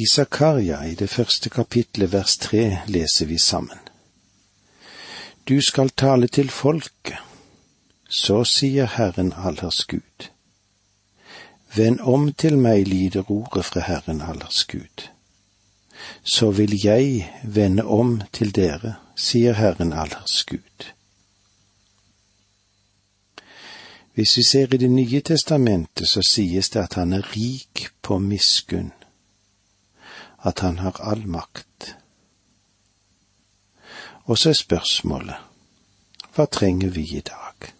I Zakaria, i det første kapitlet, vers tre, leser vi sammen. Du skal tale til folket, så sier Herren allers Gud. Vend om til meg, lyder ordet fra Herren allers Gud. Så vil jeg vende om til dere, sier Herren allers Gud. Hvis vi ser i Det nye testamentet, så sies det at han er rik på miskunn, at han har all makt. Og så er spørsmålet, hva trenger vi i dag?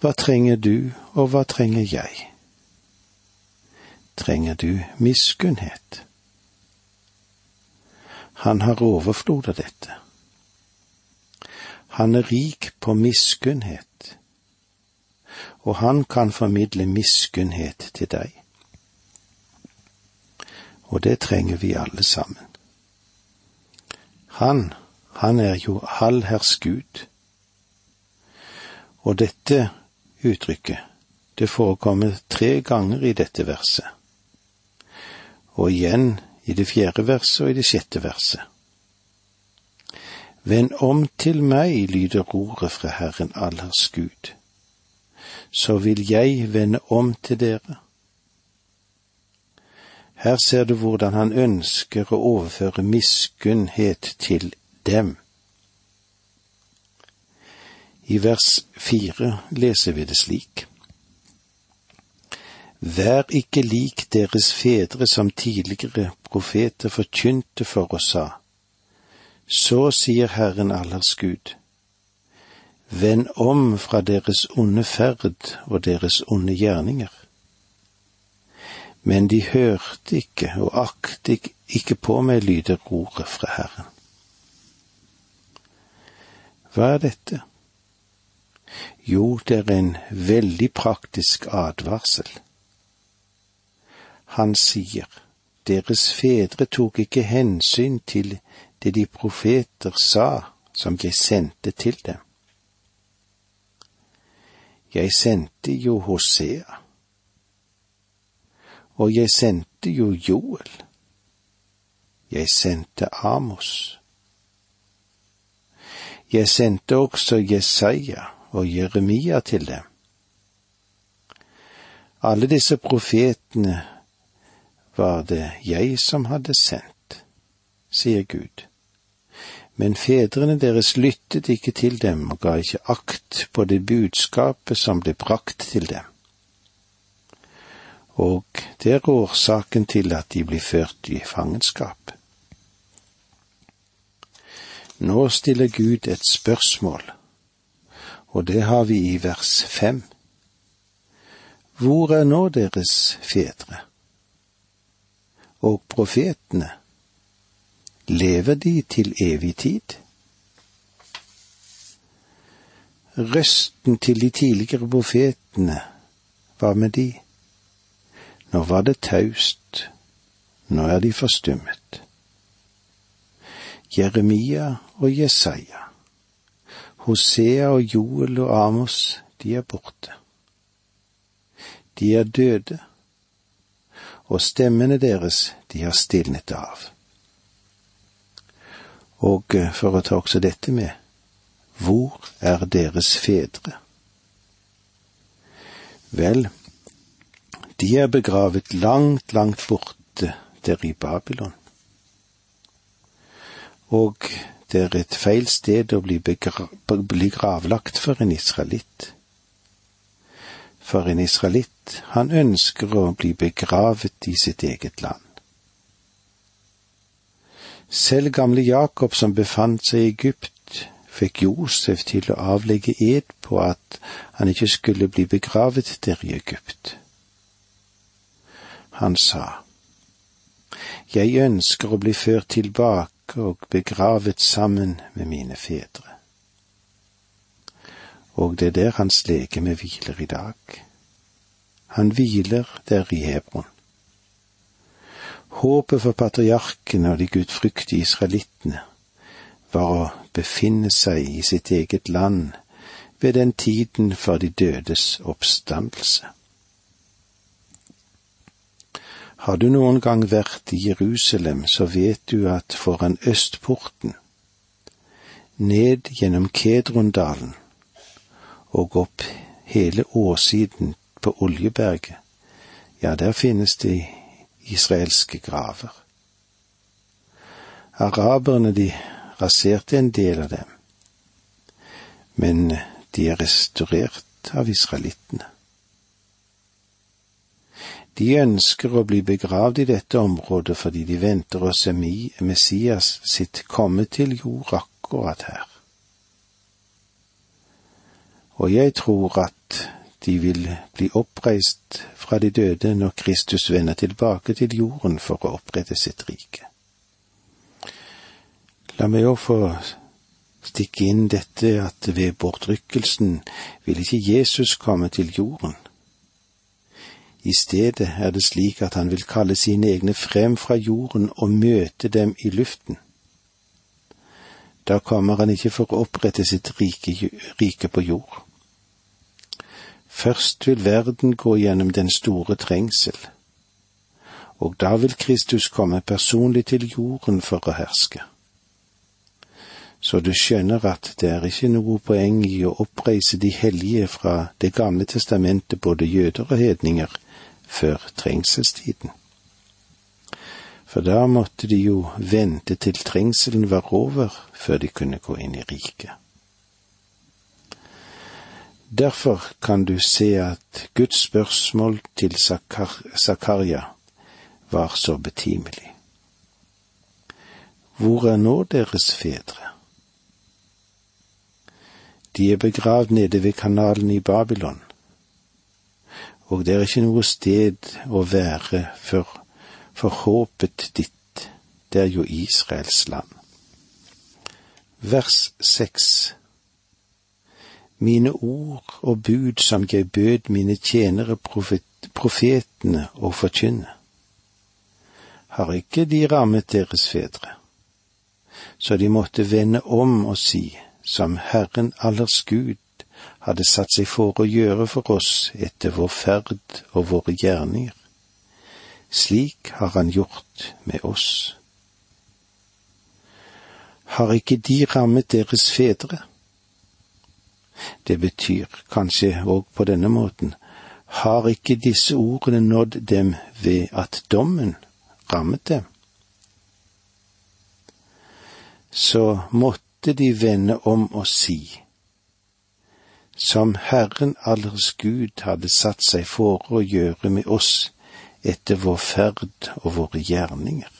Hva trenger du, og hva trenger jeg? Trenger du miskunnhet? Han har overflod av dette. Han er rik på miskunnhet, og han kan formidle miskunnhet til deg. Og det trenger vi alle sammen. Han, han er jo allherrs Gud. Og dette uttrykket, det forekommer tre ganger i dette verset. Og igjen i det fjerde verset og i det sjette verset. Vend om til meg, lyder ordet fra Herren allers Gud, så vil jeg vende om til dere. Her ser du hvordan han ønsker å overføre miskunnhet til dem. I vers fire leser vi det slik. Vær ikke lik deres fedre som tidligere profeter forkynte for oss sa. Så sier Herren allers Gud. Vend om fra deres onde ferd og deres onde gjerninger. Men de hørte ikke og aktet ikke på meg, lyder ordet fra Herren. Hva er dette? Jo, det er en veldig praktisk advarsel. Han sier, deres fedre tok ikke hensyn til det de profeter sa som jeg sendte til dem. Jeg sendte jo Hosea, og jeg sendte jo Joel. Jeg sendte Amos. Jeg sendte også Jesaja og Jeremia til dem. Alle disse profetene var det jeg som hadde sendt, sier Gud. Men fedrene deres lyttet ikke til dem og ga ikke akt på det budskapet som ble brakt til dem. Og det er årsaken til at de blir ført i fangenskap. Nå stiller Gud et spørsmål, og det har vi i vers fem. Hvor er nå deres fedre? Og profetene, lever de til evig tid? Røsten til de tidligere profetene, hva med de? Nå var det taust, nå er de forstummet. Jeremia og Jesaja, Hosea og Joel og Amos, de er borte. De er døde, og stemmene deres, de har stilnet av. Og eh, for å ta også dette med, hvor er deres fedre? Vel, de er begravet langt, langt borte der i Babylon og det er et feil sted å bli, bli gravlagt for en israelitt. For en israelitt, han ønsker å bli begravet i sitt eget land. Selv gamle Jakob, som befant seg i Egypt, fikk Josef til å avlegge ed på at han ikke skulle bli begravet der i Egypt. Han sa, Jeg ønsker å bli ført tilbake og begravet sammen med mine fedre. Og det er der hans legeme hviler i dag. Han hviler der i Hebron. Håpet for patriarkene og de gudfryktige israelittene var å befinne seg i sitt eget land ved den tiden for de dødes oppstandelse. Har du noen gang vært i Jerusalem, så vet du at foran østporten, ned gjennom Kedrondalen og opp hele åssiden på Oljeberget, ja, der finnes det israelske graver. Araberne, de raserte en del av dem, men de er restaurert av israelittene. De ønsker å bli begravd i dette området fordi de venter å se Messias sitt komme til jord akkurat her. Og jeg tror at de vil bli oppreist fra de døde når Kristus vender tilbake til jorden for å opprette sitt rike. La meg òg få stikke inn dette at ved bortrykkelsen vil ikke Jesus komme til jorden. I stedet er det slik at han vil kalle sine egne frem fra jorden og møte dem i luften. Da kommer han ikke for å opprette sitt rike, rike på jord. Først vil verden gå gjennom den store trengsel, og da vil Kristus komme personlig til jorden for å herske. Så du skjønner at det er ikke noe poeng i å oppreise de hellige fra Det gamle testamentet, både jøder og hedninger, før trengselstiden. For da måtte de jo vente til trengselen var over før de kunne gå inn i riket. Derfor kan du se at Guds spørsmål til Zakaria var så betimelig. Hvor er nå deres fedre? De er begravd nede ved kanalen i Babylon. Og det er ikke noe sted å være for, for håpet ditt, det er jo Israels land. Vers seks. Mine ord og bud som jeg bød mine tjenere profet, profetene å forkynne, har ikke de rammet deres fedre, så de måtte vende om og si, som Herren allers Gud hadde satt seg for å gjøre for oss etter vår ferd og våre gjerninger. Slik har han gjort med oss. Har ikke de rammet deres fedre? Det betyr kanskje òg på denne måten, har ikke disse ordene nådd dem ved at dommen rammet dem? Så måtte de vende om og si, som Herren allers Gud hadde satt seg for å gjøre med oss etter vår ferd og våre gjerninger.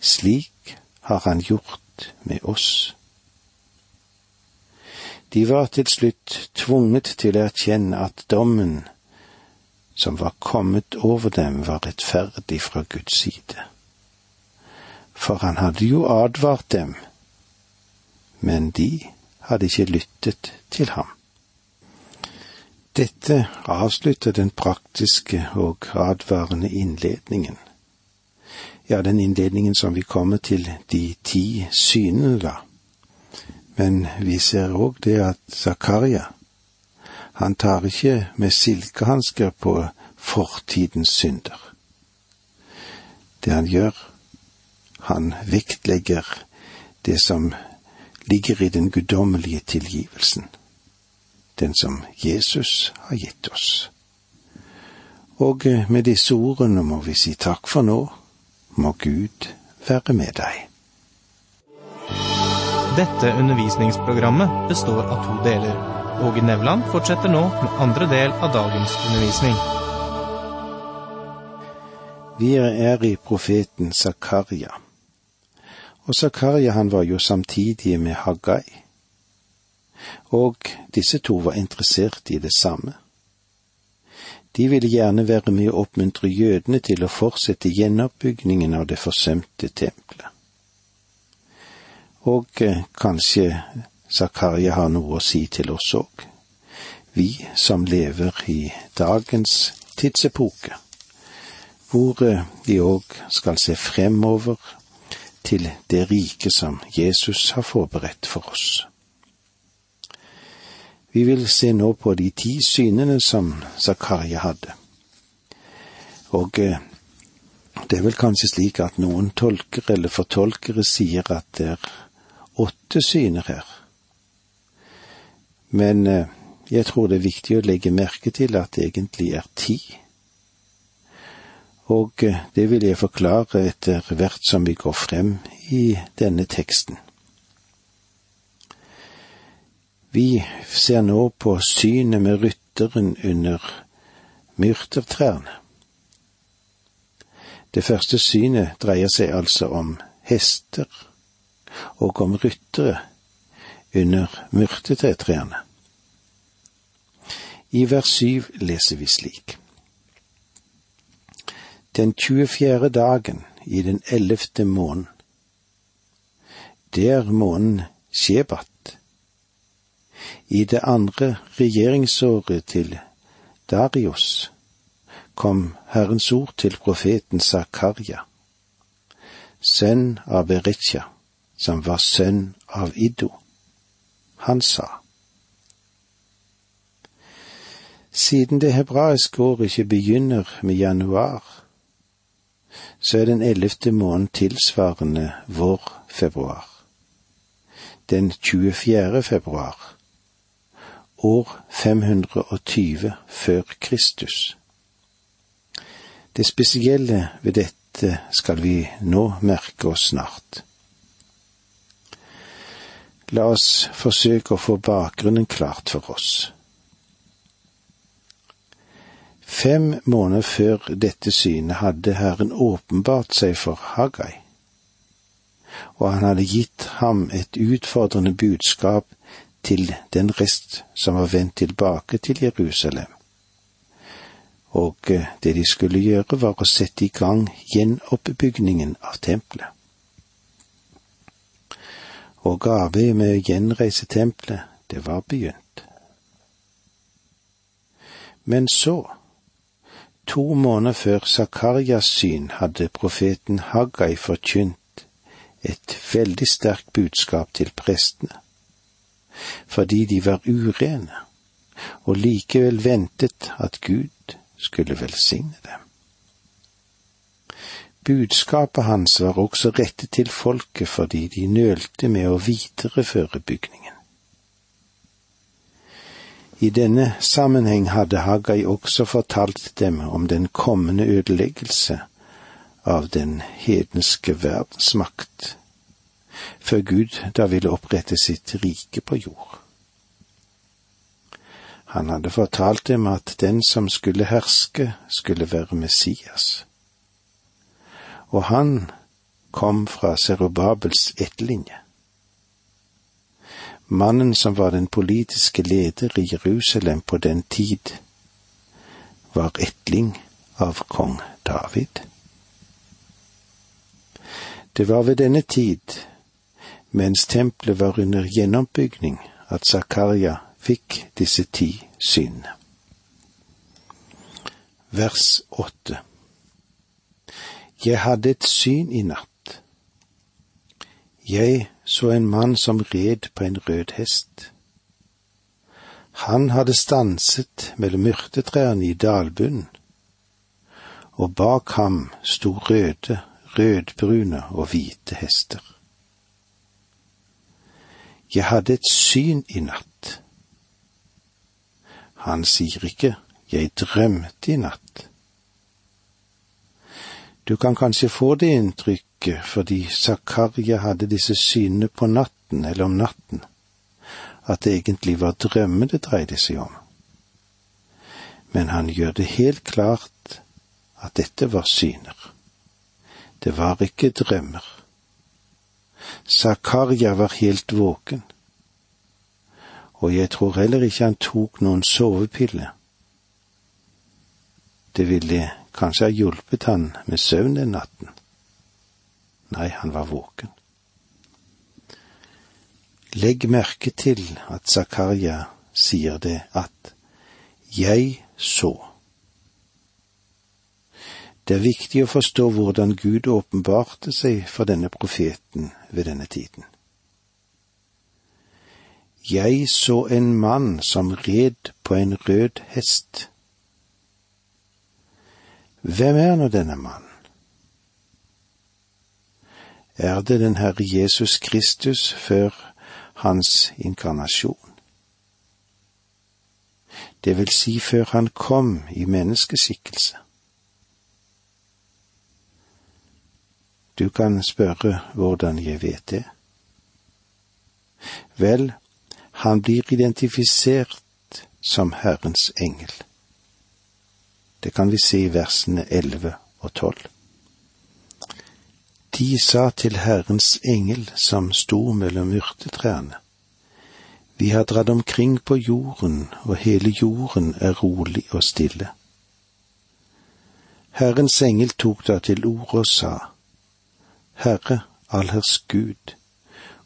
Slik har han gjort med oss. De var til slutt tvunget til å erkjenne at dommen som var kommet over dem, var rettferdig fra Guds side. For han hadde jo advart dem, men de hadde ikke lyttet til ham. Dette avslutter den praktiske og advarende innledningen. Ja, den innledningen som vi kommer til de ti synene, da. Men vi ser òg det at Zakaria, han tar ikke med silkehansker på fortidens synder. Det han gjør, han vektlegger det som ligger i den guddommelige tilgivelsen, den som Jesus har gitt oss. Og eh, med disse ordene må vi si takk for nå, må Gud være med deg. Dette undervisningsprogrammet består av to deler. Åge Nevland fortsetter nå med andre del av dagens undervisning. Vi er i profeten Zakaria. Og Zakaria han var jo samtidig med Haggai. Og disse to var interessert i det samme. De ville gjerne være med å oppmuntre jødene til å fortsette gjenoppbyggingen av det forsømte tempelet. Og eh, kanskje Zakaria har noe å si til oss òg, vi som lever i dagens tidsepoke, hvor eh, vi òg skal se fremover til det rike som Jesus har forberedt for oss. Vi vil se nå på de ti synene som Zakaria hadde. Og eh, Det er vel kanskje slik at noen tolkere eller fortolkere sier at det er åtte syner her. Men eh, jeg tror det er viktig å legge merke til at det egentlig er ti. Og eh, det vil jeg forklare etter hvert som vi går frem i denne teksten. Vi ser nå på synet med rytteren under myrtertrærne. Det første synet dreier seg altså om hester og om ryttere under myrtetrærne. I vers syv leser vi slik. Den 24. dagen i den ellevte måneden. Det er måneden Shebat i det andre regjeringsåret til Darius kom Herrens ord til profeten Zakaria, sønn av Beritja, som var sønn av Iddo. Han sa. Siden det hebraiske året ikke begynner med januar, så er den ellevte måneden tilsvarende vår februar. Den 24. februar år 520 før Kristus. Det spesielle ved dette skal vi nå merke oss snart. La oss forsøke å få bakgrunnen klart for oss. Fem måneder før dette synet hadde Herren åpenbart seg for Hagai, og han hadde gitt ham et utfordrende budskap til den rest som var vendt tilbake til Jerusalem. Og eh, det de skulle gjøre, var å sette i gang gjenoppbyggingen av tempelet. Og arbeidet med å gjenreise tempelet, det var begynt. Men så, to måneder før Zakarias syn, hadde profeten Haggai forkynt et veldig sterkt budskap til prestene fordi de var urene, og likevel ventet at Gud skulle velsigne dem. Budskapet hans var også rettet til folket fordi de nølte med å videreføre bygningen. I denne sammenheng hadde Haggai også fortalt dem om den kommende ødeleggelse av den hedenske verdensmakt før Gud da ville opprette sitt rike på jord. Han hadde fortalt dem at den som skulle herske, skulle være Messias. Og han kom fra Serubabels etterlinje. Mannen som var den politiske leder i Jerusalem på den tid, var etling av kong David. Det var ved denne tid mens tempelet var under gjennombygning, at Zakaria fikk disse ti synene. Vers åtte Jeg hadde et syn i natt. Jeg så en mann som red på en rød hest. Han hadde stanset mellom myrtetrærne i dalbunnen, og bak ham sto røde, rødbrune og hvite hester. Jeg hadde et syn i natt. Han sier ikke jeg drømte i natt. Du kan kanskje få det inntrykket fordi Zakaria hadde disse synene på natten eller om natten, at det egentlig var drømmer det dreide seg om. Men han gjør det helt klart at dette var syner. Det var ikke drømmer. Zakaria var helt våken, og jeg tror heller ikke han tok noen sovepille. Det ville kanskje ha hjulpet han med søvn den natten. Nei, han var våken. Legg merke til at Zakaria sier det at jeg så. Det er viktig å forstå hvordan Gud åpenbarte seg for denne profeten ved denne tiden. Jeg så en mann som red på en rød hest. Hvem er nå denne mannen? er det den Herre Jesus Kristus før hans inkarnasjon. Det vil si før han kom i menneskeskikkelse. Du kan spørre hvordan jeg vet det. Vel, han blir identifisert som Herrens engel. Det kan vi se i versene elleve og tolv. De sa til Herrens engel som sto mellom urtetrærne. Vi har dratt omkring på jorden, og hele jorden er rolig og stille. Herrens engel tok da til orde og sa, Herre, allherrs Gud,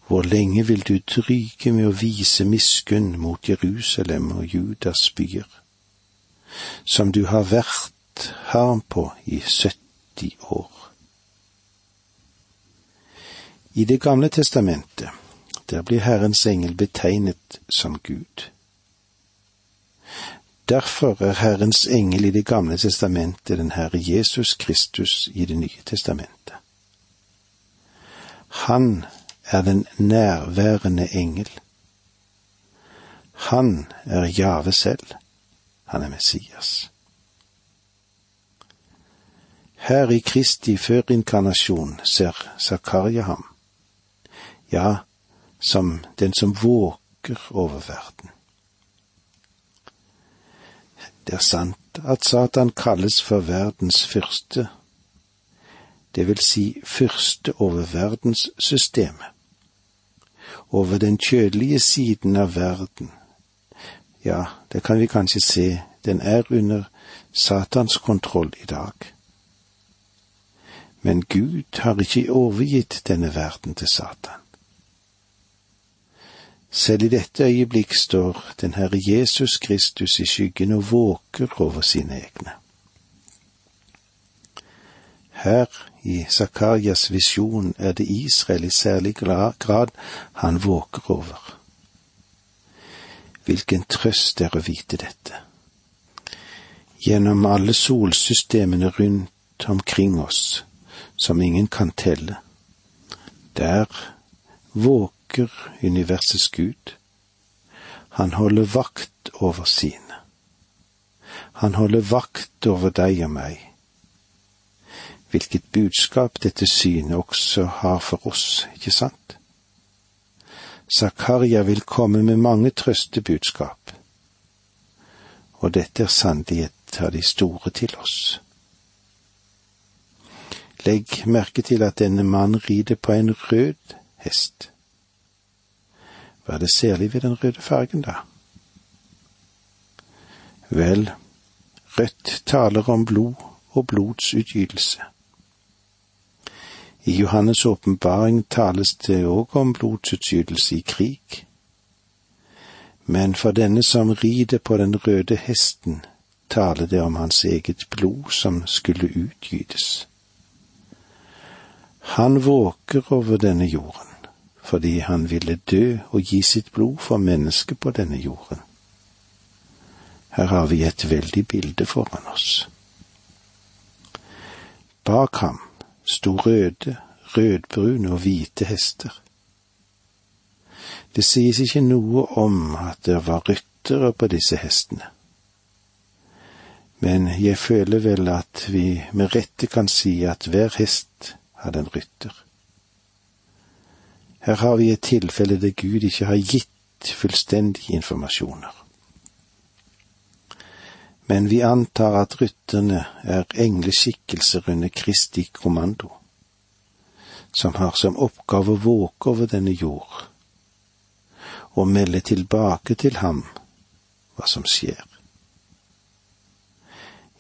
hvor lenge vil du dryge med å vise miskunn mot Jerusalem og Judas byer, som du har vært her på i 70 år? I Det gamle testamentet, der blir Herrens engel betegnet som Gud. Derfor er Herrens engel i Det gamle testamentet den Herre Jesus Kristus i Det nye testamentet. Han er den nærværende engel. Han er Jave selv. Han er Messias. Her i Kristi førinkarnasjon ser Zakaria ham ja, som den som våker over verden. Det er sant at Satan kalles for verdens fyrste, det vil si fyrste over verdenssystemet, over den kjødelige siden av verden. Ja, det kan vi kanskje se, den er under Satans kontroll i dag. Men Gud har ikke overgitt denne verden til Satan. Selv i dette øyeblikk står den Herre Jesus Kristus i skyggen og våker over sine egne. Her i Zakarias visjon er det Israel i særlig grad han våker over. Hvilken trøst er å vite dette. Gjennom alle solsystemene rundt omkring oss, som ingen kan telle, der våker universets Gud. Han holder vakt over sine. Han holder vakt over deg og meg. Hvilket budskap dette synet også har for oss, ikke sant? Zakaria vil komme med mange trøstebudskap, og dette er sannelig et av de store til oss. Legg merke til at denne mannen rider på en rød hest. Hva er det særlig ved den røde fargen, da? Vel, rødt taler om blod og blodsutgytelse. I Johannes' åpenbaring tales det òg om blodsutgytelse i krig. Men for denne som rider på den røde hesten, taler det om hans eget blod som skulle utgytes. Han våker over denne jorden fordi han ville dø og gi sitt blod for mennesket på denne jorden. Her har vi et veldig bilde foran oss. Bak ham sto røde, rødbrune og hvite hester. Det sies ikke noe om at det var ryttere på disse hestene. Men jeg føler vel at vi med rette kan si at hver hest hadde en rytter. Her har vi et tilfelle der Gud ikke har gitt fullstendige informasjoner. Men vi antar at rytterne er engleskikkelser under Kristi kommando, som har som oppgave å våke over denne jord og melde tilbake til ham hva som skjer.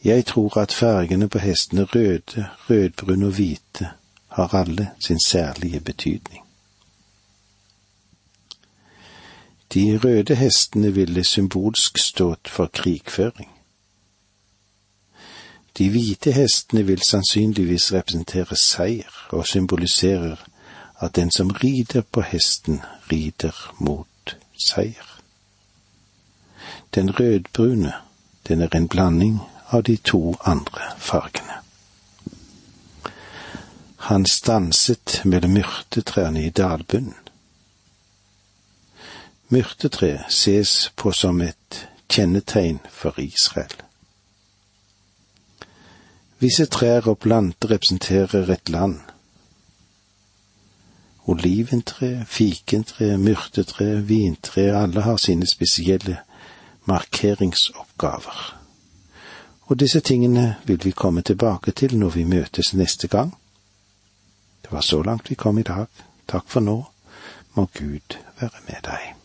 Jeg tror at fargene på hestene røde, rødbrune og hvite har alle sin særlige betydning. De røde hestene ville symbolsk stått for krigføring. De hvite hestene vil sannsynligvis representere seier og symboliserer at den som rider på hesten, rider mot seier. Den rødbrune, den er en blanding av de to andre fargene. Han stanset mellom myrtetrærne i dalbunnen. Myrtetreet ses på som et kjennetegn for Israel. Visse trær og planter representerer et land. Oliventre, fikentre, myrtetre, vintre, alle har sine spesielle markeringsoppgaver. Og disse tingene vil vi komme tilbake til når vi møtes neste gang. Det var så langt vi kom i dag. Takk for nå. Må Gud være med deg.